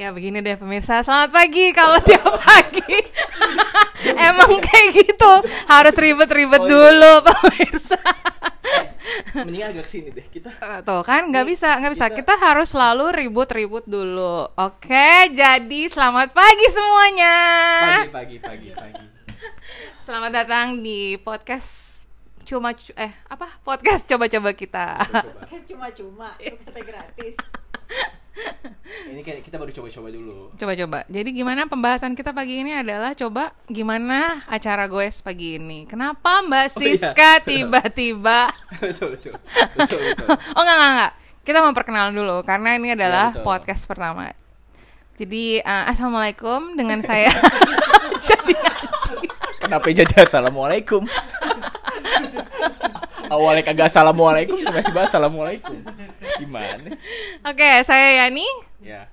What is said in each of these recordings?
Ya begini deh pemirsa, selamat pagi kalau tiap pagi Emang kayak gitu, harus ribet-ribet Oh, iya. dulu pemirsa mending agak sini deh kita Eh, Tuh kan nggak Nih, bisa, nggak bisa. kita- Kita harus selalu ribut-ribut dulu. Oke, jadi selamat pagi semuanya. pagi pagi pagi pagi Selamat datang di podcast cuma cu- eh apa podcast coba-coba kita. Podcast cuma-cuma, itu kata gratis. ini kayak kita baru coba-coba dulu Coba-coba. Jadi gimana pembahasan kita pagi ini adalah coba gimana acara goes pagi ini. Kenapa Mbak Oh, iya. Siska tiba-tiba betul betul betul betul Oh enggak enggak enggak. Kita memperkenalan dulu karena ini adalah betul. podcast pertama. Jadi eh, assalamualaikum dengan saya. Jadi kenapa jadi assalamualaikum awalnya kagak assalamualaikum tiba-tiba assalamualaikum gimana Oke, saya Yani. ya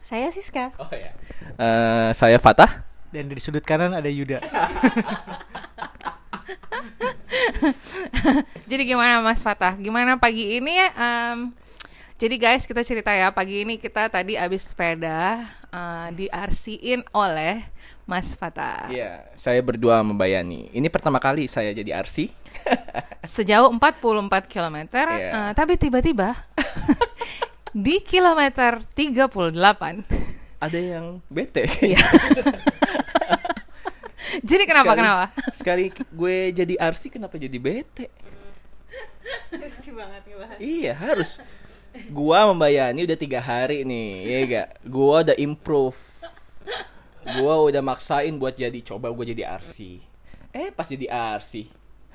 Saya Siska. oh ya Eh, saya Fatah Dan di sudut kanan ada Yuda. Jadi gimana Mas Fatah? Gimana pagi ini ya? em, jadi guys kita cerita ya pagi ini kita tadi abis sepeda eh, diarsiin oleh Mas Fatah Iya, saya berdua sama Bayani. Ini pertama kali saya jadi RC. sejauh 44 km. Iya. eh, tapi tiba-tiba di kilometer 38 Ada yang bete. Iya. Jadi kenapa Sekali- kenapa? Sekali gue jadi RC kenapa jadi bete? Pasti banget ngebahas. Iya, harus. Gua sama Bayani udah tiga hari nih, iya gak? Gua udah improve. Gua udah maksain buat jadi coba gue jadi RC. Eh, pas jadi RC,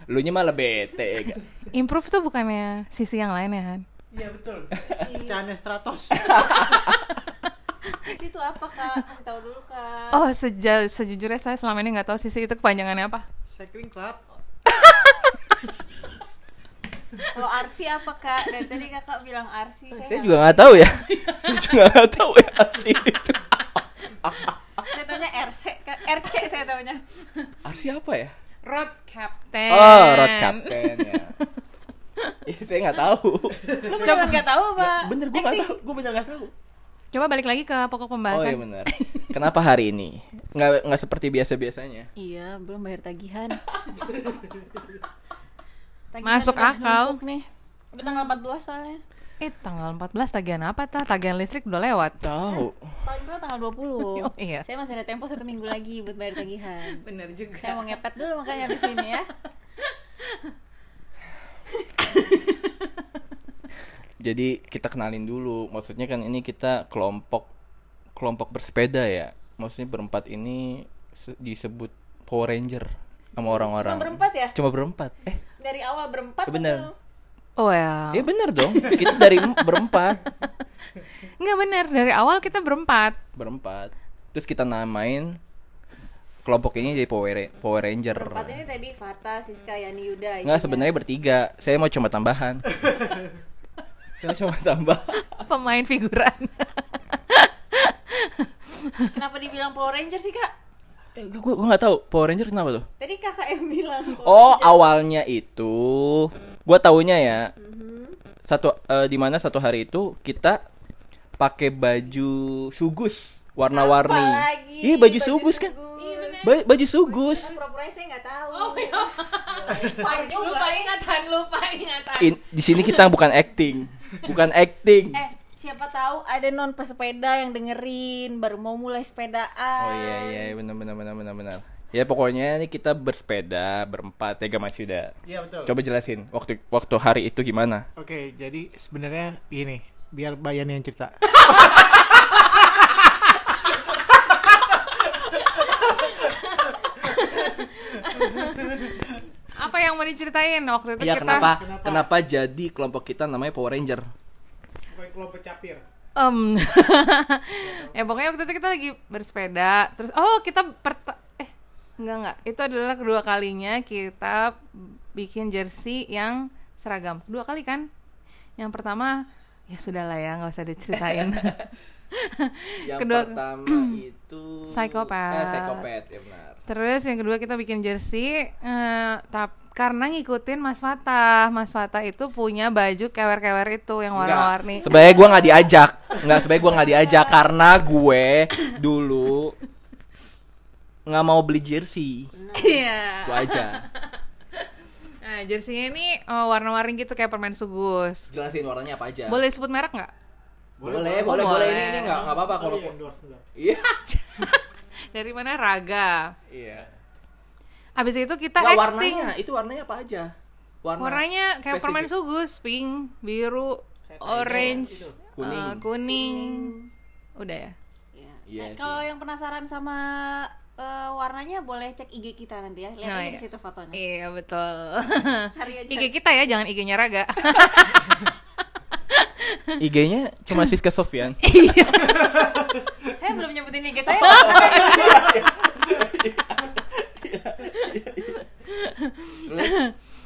lu nya malah bete, ya gak? Improve tuh bukannya sisi yang lain ya Han? Iya betul. Pecahannya Stratos. Sisi itu apa kak? Kasih tahu dulu kak. Oh seja sejujurnya saya selama ini nggak tahu sisi itu kepanjangannya apa. Cycling Club. Kalau RC apa kak? Dari tadi kakak bilang RC. Saya, Saya juga nggak tahu ya. Saya juga nggak tahu ya RC itu. Saya taunya RC. RC saya taunya. RC apa ya? Road Captain. Oh, road captain ya. Iya, saya nggak tahu. Lu beneran nggak tahu apa? Bener, gue nggak tahu. Gue bener nggak tahu. Coba balik lagi ke pokok Oh pembahasan. iya benar. Kenapa hari ini? Nggak nggak seperti biasa biasanya. Iya, belum bayar tagihan. Tagihan Masuk akal. nih. Udah tanggal 14 soalnya. Eh tanggal 14 tagihan apa ta? Tagihan listrik udah lewat. Tahu. Paling berapa tanggal 20. Oh, iya. Saya masih ada tempo satu minggu lagi buat bayar tagihan. Bener juga. Saya mau ngepet dulu makanya di sini ya. Jadi kita kenalin dulu. Maksudnya kan ini kita kelompok kelompok bersepeda ya. Maksudnya berempat ini se- disebut Power Ranger sama orang-orang. Cuma berempat ya? Cuma berempat. Eh, Dari awal berempat Bener. atau- Oh ya. ya bener dong. Kita dari em- berempat. Nggak bener dari awal kita berempat. Berempat. Terus kita namain kelompok ini jadi Power Power Ranger. Berempat ini tadi Fata, Siska, Yani, Yuda. Enggak, sebenarnya bertiga. Saya mau cuma tambahan. Saya cuma tambah. Pemain figuran. Kenapa dibilang Power Ranger sih kak? Eh, gue gue nggak tahu Power Ranger kenapa tuh? Tadi kakak yang bilang. Power Oh, Ranger. awalnya itu gua taunya ya. Mhm. Satu eh, di mana satu hari itu kita pakai baju sugus warna-warni. Lagi? Iya, baju, sugus kan. Iya bener. Ba- baju sugus. Kan pura-pura saya nggak tahu. Oh iya. Lupa ingatan, lupa ingatan. In- di sini kita bukan acting. Bukan acting. Eh, siapa tahu ada non pesepeda yang dengerin baru mau mulai sepedaan. Oh iya iya iya, benar benar benar benar benar. Ya pokoknya ini kita bersepeda berempat ya Mas Yuda. Iya betul. Coba jelasin waktu waktu hari itu gimana? Oke, jadi sebenarnya gini, biar Bayan yang cerita. Apa yang mau diceritain waktu itu Ya kita? kenapa, Kenapa? kenapa jadi kelompok kita namanya Power Ranger? Kelompok capir. Em, ya pokoknya waktu itu kita lagi bersepeda terus oh kita perta eh enggak enggak itu adalah kedua kalinya kita bikin jersey yang seragam dua kali kan yang pertama ya sudah lah ya nggak usah diceritain Yang Kedua- pertama itu Psikopat. Eh, psikopat, ya benar. terus yang kedua kita bikin jersey eh, tap karena ngikutin Mas Fatah. Mas Fatah itu punya baju kewer-kewer itu yang warna-warni. Sebenarnya gue nggak diajak, nggak sebenarnya gue nggak diajak karena gue dulu nggak mau beli jersey, Iya. itu aja. Nah, jersey-nya ini eh, warna-warni gitu kayak permen sugus. Jelasin warnanya apa aja. Boleh sebut merek nggak? boleh, boleh, boleh. boleh. Ini ini nggak apa-apa kalau. Oh, iya? Iya. Dari mana? Raga. Iya. Habis itu kita Nggak, acting. warnanya, itu warnanya apa aja? Warna Warnanya kayak permen spesifik. sugus, pink, biru, Kayak orange, itu. Kuning. eh, kuning. Udah ya. Iya. Iya Eh, kalau sih. yang penasaran sama eh, warnanya boleh cek IG kita nanti ya. Lihat Oh, aja iya. di situ fotonya. Iya betul. Cari aja. IG kita ya, jangan IG-nya Raga. IG-nya cuma Siska Sofyan. Saya belum nyebutin IG saya.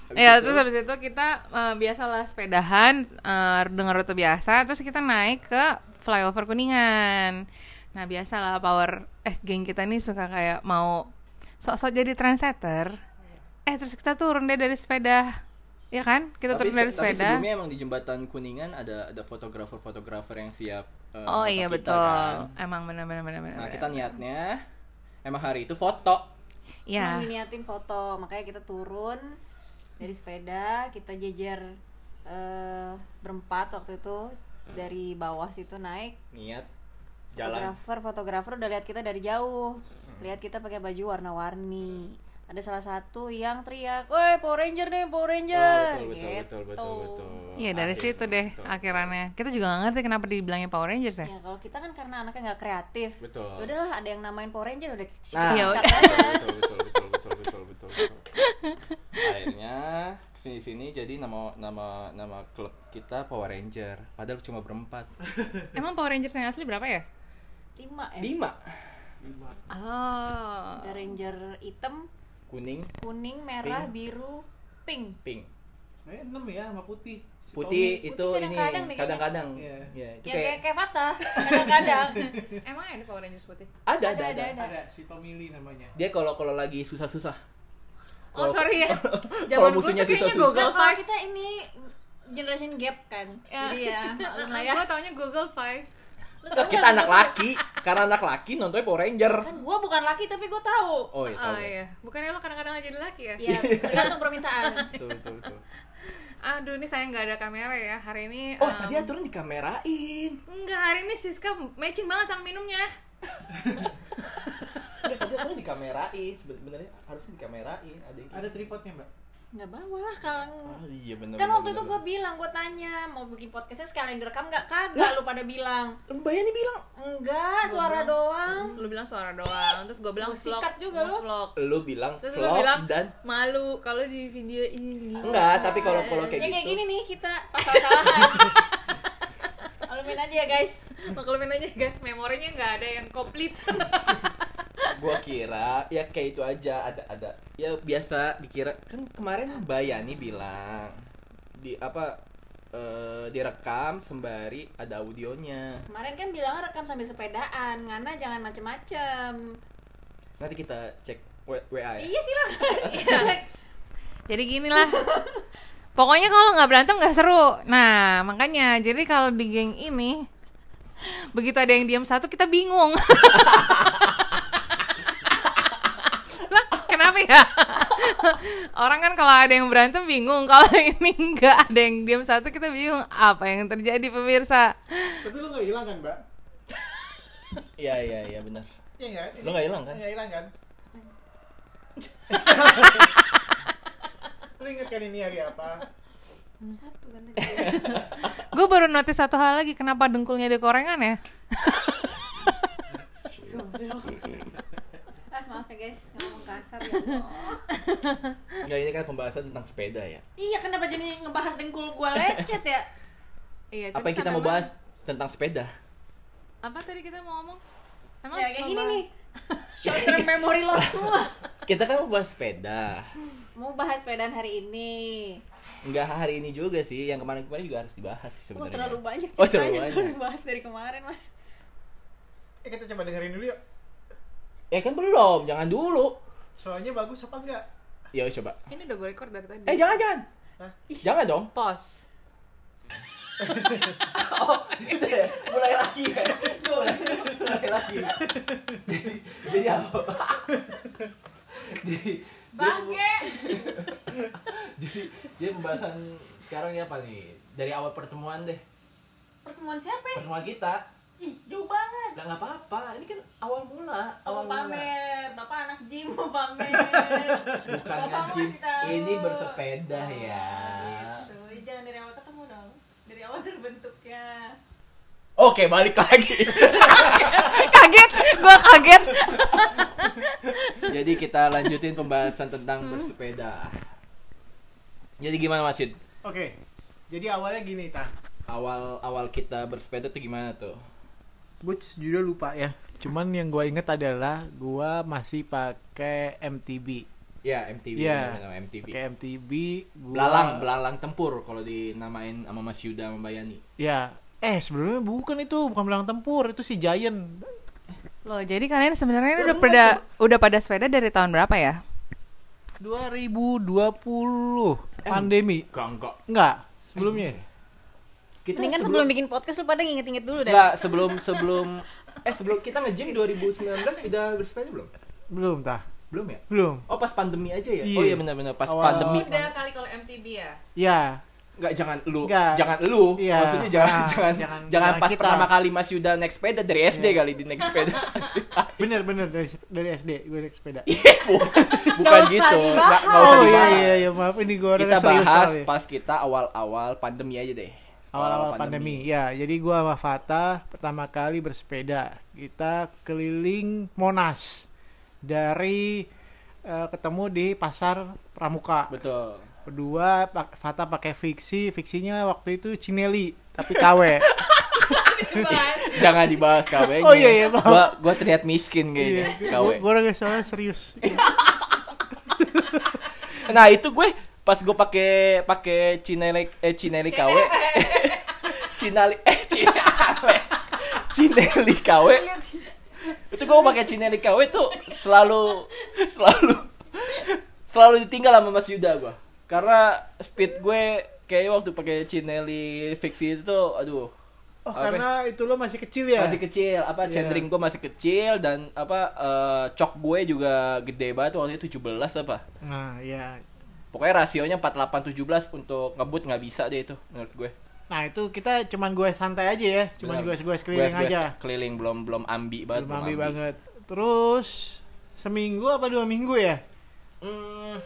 Terus, ya itu, terus habis itu kita eh, biasalah sepedahan eh, dengan rute biasa, terus kita naik ke flyover Kuningan. Nah biasalah power eh geng kita ini suka kayak mau sok-sok jadi trendsetter. Eh terus kita turun deh dari sepeda, ya kan? Kita tapi, turun dari se- tapi sepeda. sebelumnya emang di jembatan Kuningan ada ada fotografer-fotografer yang siap eh, Oh iya kita, betul, kan. emang benar-benar benar-benar. Nah, kita niatnya emang hari itu foto. Ya. Emang diniatin foto, makanya kita turun dari sepeda, kita jejer eh, berempat waktu itu dari bawah situ naik. Niat jalan. Fotografer, fotografer udah lihat kita dari jauh. Lihat kita pakai baju warna-warni. Ada salah satu yang teriak, "Woi, Power Ranger nih, Power Ranger." Oh, betul, betul, betul, betul, Gitu. betul, betul. Iya dari Akhirnya, situ deh betul. akhirannya. Kita juga gak ngerti kenapa dibilangnya Power Rangers ya. Ya kalau kita kan karena anaknya nggak kreatif. Betul. Ya udahlah ada yang namain Power Ranger udah Nah, Ya udah. betul, betul, betul, betul, betul, betul, betul, betul. Akhirnya ke sini sini jadi nama nama nama klub kita Power Ranger. Padahal cuma berempat. Emang Power Rangers yang asli berapa ya? Lima ya. Lima. Oh. Ada Ranger hitam, Kuning, kuning, merah, Pink. biru, pink. pink. Sebenarnya enam ya sama putih. Si Putih Tommy. itu Putih ini kadang-kadang kadang-kadang. Iya. Ya, itu Ya kayak kayak Fatah, kadang-kadang. Emang ada Power Rangers putih? ada ada Ada, ada. ada, Ada si Tommy Lee namanya. Dia kalau kalau lagi susah-susah. Oh sorry ya. kalau Zaman gue musuhnya tuh kayaknya susah-susah. Google kalau Five. kita ini generation gap kan. Ya. Jadi ya, maklum lah ya. Gue taunya Google Five. Enggak, kita anak laki. Karena anak laki nontonnya Power Ranger. Kan gua bukan laki tapi gua tahu. Oh, iya, tahu. Oh iya. Bukannya lo kadang-kadang aja jadi laki ya? Iya, tergantung permintaan. Betul, betul, betul. Aduh, ini saya nggak ada kamera ya. Hari ini Oh, em, tadi aturan dikamerain. Enggak, hari ini Siska matching banget sama minumnya. Ya, tadi aturan dikamerain. Sebenarnya harusnya dikamerain. Ada yang Ada tripodnya, Mbak. Nggak bawa lah kalau Ah, iya benar. kan waktu itu gue bilang gue tanya mau bikin podcastnya sekalian direkam nggak kagak lu pada bilang Mbak Yani bilang enggak suara doang Lu bilang suara doang, terus gue bilang Gua vlog. sikat juga gua lu. Vlog. lu bilang Terus lu vlog bilang dan malu kalau di video ini. enggak, tapi kalau kalau kayak ya gitu. kayak gini nih kita pasal salahan Malumin aja ya guys Maklumin aja guys, memorinya nggak ada yang komplit. Gua kira ya kayak itu aja ada ada ya biasa dikira kan kemarin Mbak Yani bilang di apa eh, direkam sembari ada audionya. Kemarin kan bilang rekam sambil sepedaan Ngana jangan macem-macem Nanti kita cek WA ya. Iya silakan Cek. jadi gini lah. Pokoknya kalau nggak berantem nggak seru. Nah makanya jadi kalau di geng ini begitu ada yang diam satu kita bingung. lah kenapa ya? Orang kan kalau ada yang berantem bingung, kalau ini nggak ada yang diam satu kita bingung apa yang terjadi pemirsa. Tapi lu nggak hilang kan, Mbak? Iya iya iya benar. Iya? Lu nggak hilang kan? Nggak hilang kan? lu inget kan ini hari apa? Satu kan Gue baru notice satu hal lagi, kenapa dengkulnya ada korengan ya? Ah maaf ya guys ngomong kasar ya Allah. Enggak ini kan pembahasan tentang sepeda ya. Iya kenapa jadi ngebahas dengkul gua lecet ya Iya, Apa yang kita mau bahas tentang sepeda? Apa tadi kita mau ngomong? Emang Ya kayak mau gini bahas- nih Short term memory loss semua Kita kan mau bahas sepeda. Mau bahas sepedaan hari ini Enggak hari ini juga sih, yang kemarin-kemarin juga harus dibahas sebenarnya. terlalu banyak Oh, terlalu ceritanya banyak. kalau dibahas dari kemarin mas Eh kita coba dengerin dulu yuk. Eh kan belum, jangan dulu. Soalnya bagus apa enggak? Ya coba. Ini udah gue record dari tadi. Eh jangan jangan. Jangan dong. Pause. Oh, gitu ya. Mulai lagi ya. Mulai, mulai lagi. Jadi, jadi apa? jadi, Bangke. jadi, jadi pembahasan sekarang ini apa nih? Dari awal pertemuan deh. Pertemuan siapa ya? Pertemuan kita. Ih, jauh banget. Lah nggak apa-apa. Ini kan awal mula. Awal Awal mula. pamer, bapak anak gym mau pamer. Bukan Bapak tahu. Ini bersepeda ya. Gitu. Jangan dari awal ketemu dong. Dari awal terbentuknya. Oke, balik lagi. kaget, gue kaget. Jadi kita lanjutin pembahasan tentang bersepeda. Jadi gimana Mas Yud? Oke. Jadi awalnya gini, Tah. Awal awal kita bersepeda tuh gimana tuh? Gue jujur lupa ya. Cuman yang gue inget adalah gue masih pakai MTB. Ya, MTV. Iya. namanya MTV. Pakai MTB. Gua... Belalang, belalang tempur kalau dinamain sama Mas Yuda sama Mbak Yani. Ya. Eh sebelumnya bukan itu, bukan belalang tempur, itu si Giant. Loh, jadi kalian sebenarnya udah pada udah pada sepeda dari tahun berapa ya? 2020 pandemi. Enggak, enggak. Enggak, sebelumnya. Kita Mendingan sebelum bikin podcast lu pada nginget-nginget dulu dah. Enggak, sebelum sebelum eh sebelum kita nge-gym 2019 udah bersepeda belum? Belum, Tah. Belum ya? Belum. Oh, pas pandemi aja ya? Iya. Oh iya benar-benar pas Awal- pandemi. Udah kali kalau MTB ya. Ya, Enggak, jangan lu. Nggak. Jangan lu. Iya. Maksudnya jangan Ah, jangan jangan, jangan- pas kita. pertama kali Mas Yuda naik sepeda dari SD Iya. kali di naik sepeda. bener bener dari, dari SD gue naik sepeda. Iya, bukan, bukan Nggak usah gitu. dibahas. Nggak, nggak usah Oh iya dibahas. iya iya maaf ini gue orang Kita bahas soalnya. pas kita awal-awal pandemi aja deh. Awal-awal pandemi. Ya, jadi gua sama Fata pertama kali bersepeda. Kita keliling Monas dari eh, ketemu di pasar Pramuka. Betul. Berdua pak- Fata pakai fiksi, fiksinya waktu itu Cinelli tapi KW. Jangan dibahas KW-nya. Oh, iya, iya, maaf. Gua gua terlihat miskin kayaknya Iya, KW. gua, gua orangnya soalnya serius. Nah, itu gue pas gue pakai pakai Cinele eh Cineli KW. Cinali eh Cinale. Cineli KW. Itu gue pakai Cineli KW tuh selalu selalu selalu ditinggal sama Mas Yuda gua. Karena speed gue kayaknya waktu pakai Cinelli fiksi itu aduh Oh, Apa? karena itu lo masih kecil ya? masih kecil apa Iya. centering gue masih kecil dan apa eh, cok gue juga gede banget waktu itu 17 apa Nah, ya. Pokoknya rasionya 48 17 untuk ngebut nggak bisa deh itu menurut gue Nah, itu kita cuman gue santai aja ya, cuman gue gue keliling Goes-goes aja. keliling belum belum ambi banget Belum ambil banget. Terus seminggu apa dua minggu ya? Hmm,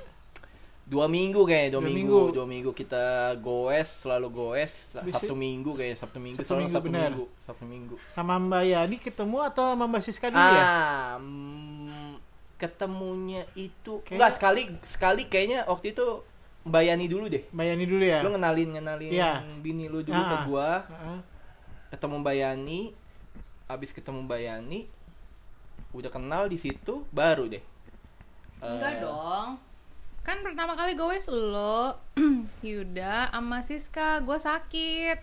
dua minggu kayaknya dua, Dua minggu. minggu. dua minggu kita goes selalu goes sabtu minggu kayak sabtu minggu Sabtu selalu minggu, sabtu minggu sabtu minggu Sama Mbak Yani ketemu atau sama Mbak Siska dulu ya? ah mm, ketemunya itu Kayaknya- enggak sekali sekali kayaknya waktu itu Mbak Yani dulu deh Mbak Yani dulu ya? lu ngenalin ngenalin Iya. bini lu dulu ke gua Heeh. ketemu Mbak Yani abis ketemu Mbak Yani udah kenal di situ baru deh Enggak Eh, dong. Kan pertama kali gue lo Yuda sama Siska, gue sakit.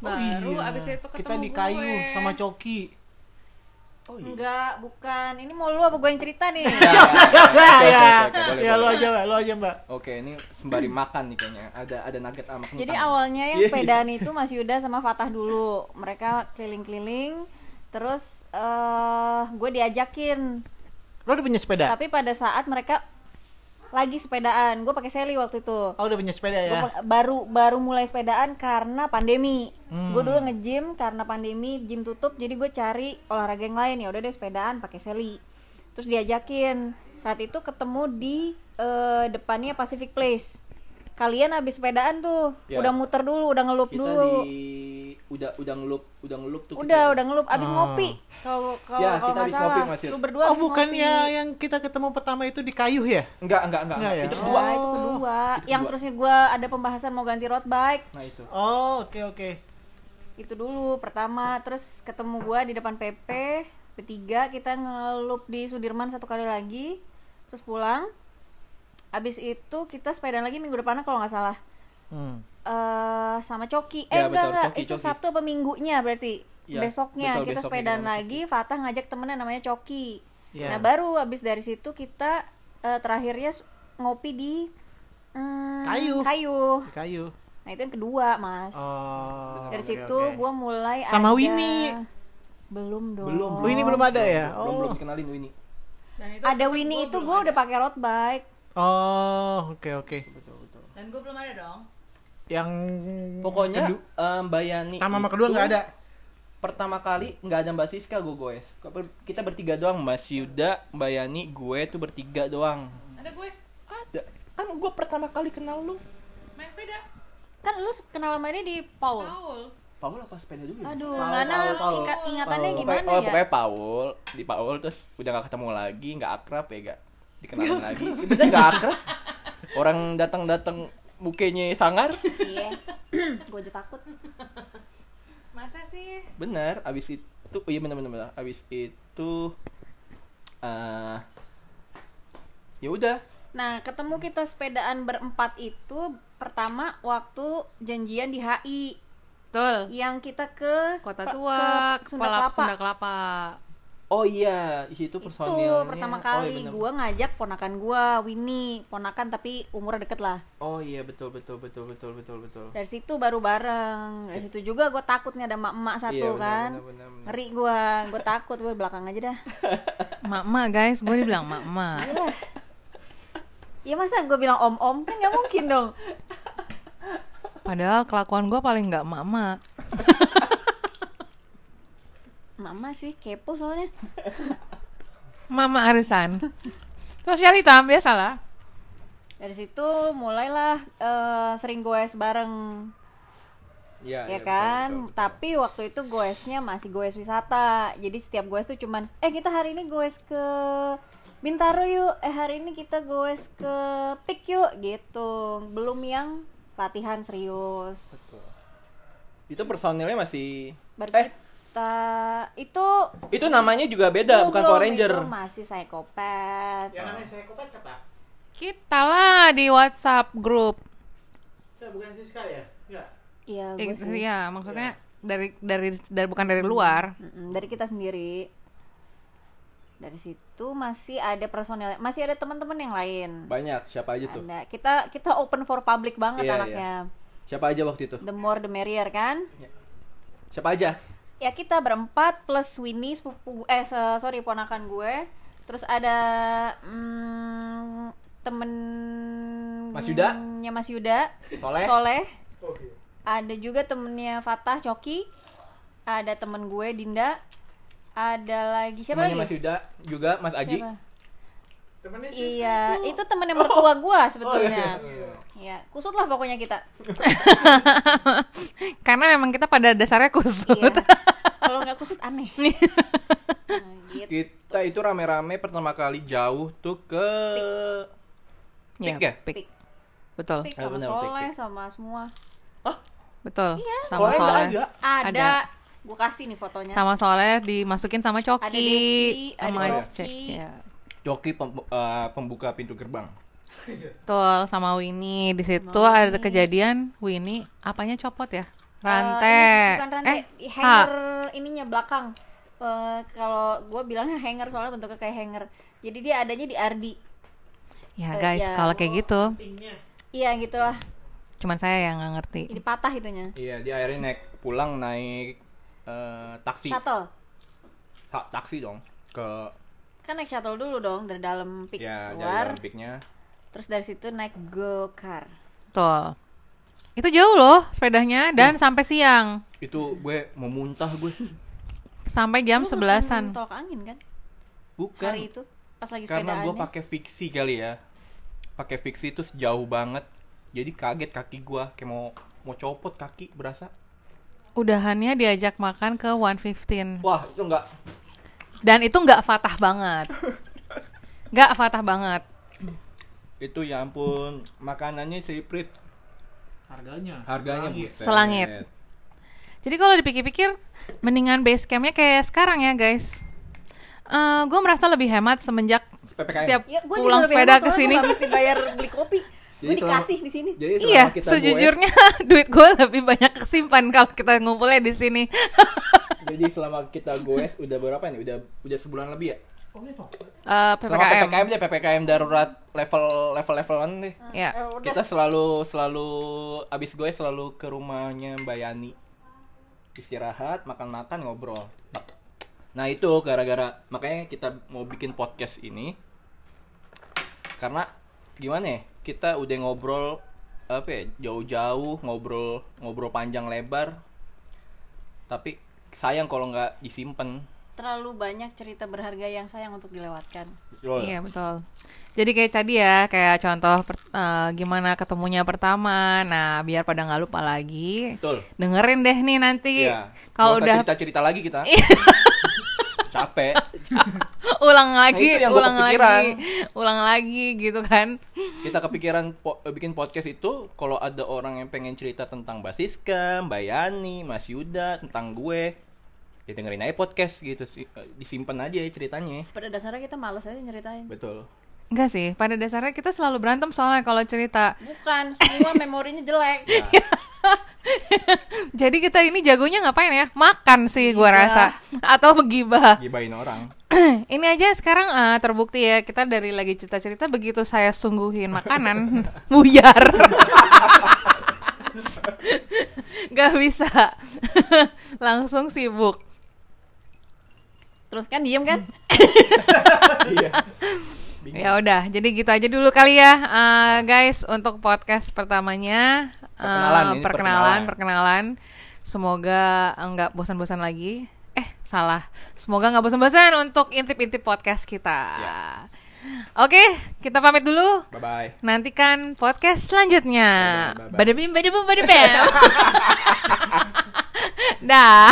Oh Baru iya. abis itu ketemu kita di kayu gue. sama Coki. Oh iya. Enggak, bukan. Ini mau lu apa gue yang cerita nih? Ya, ya, ya, ya, ya lo boleh. aja Mbak, lo aja Mbak. Oke, ini sembari makan nih kayaknya. Ada ada nugget sama kentang. Jadi awalnya yang Iya, sepedaan itu Mas Yuda sama Fatah dulu. Mereka keliling-keliling. Terus eh gue diajakin. Lo udah punya sepeda? Tapi pada saat mereka lagi sepedaan, gue pakai seli waktu itu. Oh udah punya sepeda ya? Gua baru baru mulai sepedaan karena pandemi. Hmm. Gue dulu nge-gym karena pandemi, gym tutup, jadi gue cari olahraga yang lain ya udah deh sepedaan pakai seli. Terus diajakin. Saat itu ketemu di eh, depannya Pacific Place. Kalian habis sepedaan tuh, Ya. udah muter dulu, udah ngelup kita dulu. di udah udah ngelup udah ngelup tuh Udah, kita. udah ngelup abis Oh. ngopi. Kalau kalau Ya, kalau kita nggak abis salah, ngopi, Yud. lu berdua Oh bukannya ngopi. yang kita ketemu pertama itu di kayu ya? enggak enggak enggak, Enggak ya? itu kedua itu kedua. Itu Yang kedua. terusnya gue ada pembahasan mau ganti road bike. nah itu Oh oke oke. itu dulu pertama terus ketemu gua di depan PP bertiga kita ngelup di Sudirman satu kali lagi terus pulang abis itu kita sepedaan lagi minggu depannya kalau nggak salah Hmm. eh sama Coki eh Ya, enggak betul, enggak Coki, itu Coki. Sabtu apa minggunya berarti Ya, besoknya betul, kita besoknya sepedaan lagi Fatah ngajak temennya namanya Coki Ya. nah baru abis dari situ kita eh, terakhirnya ngopi di mm, Kayu. kayu Di kayu. nah itu yang kedua mas Oh. dari oke, situ oke. gua mulai Sama ada- Winnie. belum dong Belum. Oh, ini belum ada ya? Belum, belum Oh. dikenalin Winnie. Dan itu ada kan Winnie gua itu belum gua ada. udah pakai road bike Oh, oke oke. Betul, betul. Dan gue belum ada dong. Yang Pokoknya kedu- em, Mbak Yani pertama sama kedua nggak ada. Pertama kali nggak ada Mbak Siska gue goes. Kita bertiga doang, Mas Yuda, Mbak Yani, gue tuh bertiga doang. Ada gue Ada. Kan gue pertama kali kenal lu. main sepeda. kan lu kenal sama dia di Paul Paul. Paul apa sepeda dulu ya? aduh Paul, mana Paul, Paul. ingat ingatannya Paul. gimana oh, ya pokoknya Paul di Paul terus udah gak ketemu lagi nggak akrab ya gak dikenalin lagi bener nggak akrab orang datang datang mukanya sangar iya gue aja takut Masa sih? bener abis itu oh iya bener bener, bener. abis itu eh ya udah Nah, ketemu kita sepedaan berempat itu pertama waktu janjian di HI Betul. yang kita ke Kota ke- Tua, ke Sunda Kepala Kelapa. Sunda Kelapa. Oh iya di situ Itu pertama oh, kali iya, bener. gua ngajak ponakan gua Winnie, ponakan tapi umurnya deket lah. oh iya betul betul betul betul betul betul Dari situ baru bareng. Dari situ juga gua takut nih ada emak-emak satu Iya, bener, kan. bener, bener, bener. Ngeri gua, gua takut gua belakang aja dah. Mak-mak guys, gue dibilang mak-mak. Ya masa gua bilang om-om kan nggak mungkin dong. Padahal kelakuan gue paling nggak mak-mak. Mama sih kepo soalnya. Mama arisan. Sosialita biasalah. Dari situ mulailah eh, sering goes bareng Iya, ya iya, betul, kan betul, betul. tapi waktu itu goesnya masih goes wisata jadi setiap goes tuh cuman eh kita hari ini goes ke Bintaro yuk eh hari ini kita goes ke Pik yuk gitu belum yang latihan serius Betul. itu personilnya masih baru eh kita itu itu namanya juga beda belum, bukan Power Ranger. itu masih psikopat Yang namanya saya kopet siapa? Kita lah di WhatsApp grup. Ya, bukan Siska ya? Enggak. iya Ya, gitu sih. ya, maksudnya dari dari dari bukan dari luar. Mm-mm, dari kita sendiri. Dari situ masih ada personel masih ada teman-teman yang lain. Banyak siapa aja tuh? Ada. Kita kita open for public banget Iya, anaknya. Siapa aja waktu itu? The more the merrier kan? Siapa aja ya kita berempat plus Winnie sepupu eh sorry ponakan gue. Terus ada mm, temen Mas Yuda? nya Mas Yuda. Soleh. Soleh. Oke. ada juga temennya Fatah Coki. Ada temen gue Dinda. Ada lagi siapa temannya Mas lagi Yuda juga Mas Aji. Siapa? Temennya Siska iya tuh. itu temennya mertua gue Oh, sebetulnya iya. ya kusut lah pokoknya kita Karena memang kita pada dasarnya kusut. iya. kalau nggak kusut aneh nah, gitu. kita itu rame-rame pertama kali jauh tuh ke Iya, Pik ya? pik. Pik. Betul. Pik Ah, sama bener, Soleh pik, pik. sama semua Betul. Iya. Sama Soleh Soleh. ada. ada, Ada. gue kasih nih fotonya Sama Soleh dimasukin sama Coki. Ada Desi, sama ada Cek. Coki. Ya. Joki pem- eh, pembuka pintu gerbang Betul, sama Winnie. Di situ ada Winnie. kejadian Winnie apanya copot ya? Eh, Rantai. ini bukan rantai Eh, hanger ha. ininya belakang Eh, kalau gue bilangnya hanger soalnya bentuknya kayak hanger jadi dia adanya di Ardi Ya Eh, guys, ya. kalau kayak gitu, iya gitulah cuman saya yang nggak ngerti. ini patah itunya iya dia akhirnya naik pulang naik eh, taksi shuttle Ha, taksi dong ke kan naik shuttle dulu dong dari dalam pik ya dari keluar dalam piknya terus dari situ naik go car Betul. Itu jauh loh sepedanya dan sampai siang. itu gue mau muntah gue. Sampai jam Lu sebelasan. tolak angin kan? Bukan. Hari itu pas lagi karena gue sepedaannya pakai fiksi kali ya. Pakai fiksi itu sejauh banget. Jadi kaget kaki gue kayak mau mau copot kaki berasa. Udahannya diajak makan ke 115. wah itu enggak Dan itu nggak fatah banget. Nggak fatah banget. itu ya ampun makanannya siprit Harganya. harganya Selangit. Selangit. Jadi kalau dipikir-pikir, mendingan base campnya kayak sekarang ya guys. Eh gue merasa lebih hemat semenjak PPKM. setiap ya gue pulang sepeda ke sini. mesti bayar beli kopi gue dikasih di sini jadi Iya, kita sejujurnya duit gue lebih banyak kesimpan kalau kita ngumpulnya di sini. jadi selama kita goes udah berapa nih udah udah sebulan lebih ya Eh, Selama PPKM. PPKM deh, PPKM darurat level level levelan deh. Ya. Kita selalu selalu abis gue selalu ke rumahnya Mbak Yani. Istirahat, makan-makan, ngobrol. Nah, itu gara-gara makanya kita mau bikin podcast ini. Karena gimana ya? Kita udah ngobrol apa ya? Jauh-jauh ngobrol ngobrol panjang lebar. Tapi sayang kalau nggak disimpan. terlalu banyak cerita berharga yang sayang untuk dilewatkan Iya betul. Jadi kayak tadi ya, kayak contoh per- eh, gimana ketemunya pertama. Nah, biar pada nggak lupa lagi. Betul. Dengerin deh nih nanti. Iya. Kalau udah cerita-cerita lagi kita. Capek. ulang lagi, Nah, itu yang ulang kepikiran. lagi, ulang lagi gitu kan. kita kepikiran po- eh, bikin podcast itu kalau ada orang yang pengen cerita tentang Basiska, Mbak Yani, Mas Yuda, tentang gue, dengerin aja podcast gitu sih, Eh, disimpan aja ya ceritanya. pada dasarnya kita males aja nyeritain Betul. Enggak sih, pada dasarnya kita selalu berantem soalnya kalau cerita. bukan semua memorinya jelek Ya, Jadi kita ini jagonya ngapain ya? Makan sih gua Gibah. rasa atau begibah. gibain orang. ini aja sekarang eh, terbukti ya kita dari lagi cerita-cerita begitu saya sungguhin makanan buyar. Gak bisa. Langsung sibuk. Terus kan diem kan Iya. Ya udah, jadi gitu aja dulu kali ya, eh, guys, untuk podcast pertamanya. Perkenalan, ini perkenalan, perkenalan. Semoga nggak bosan-bosan lagi. Eh, salah. Semoga nggak bosan-bosan untuk intip-intip podcast kita. Ya. Oke, kita pamit dulu. Bye bye. Nantikan podcast selanjutnya. Bye-bye, bye-bye. Badabim, badabum, badabam. Dah.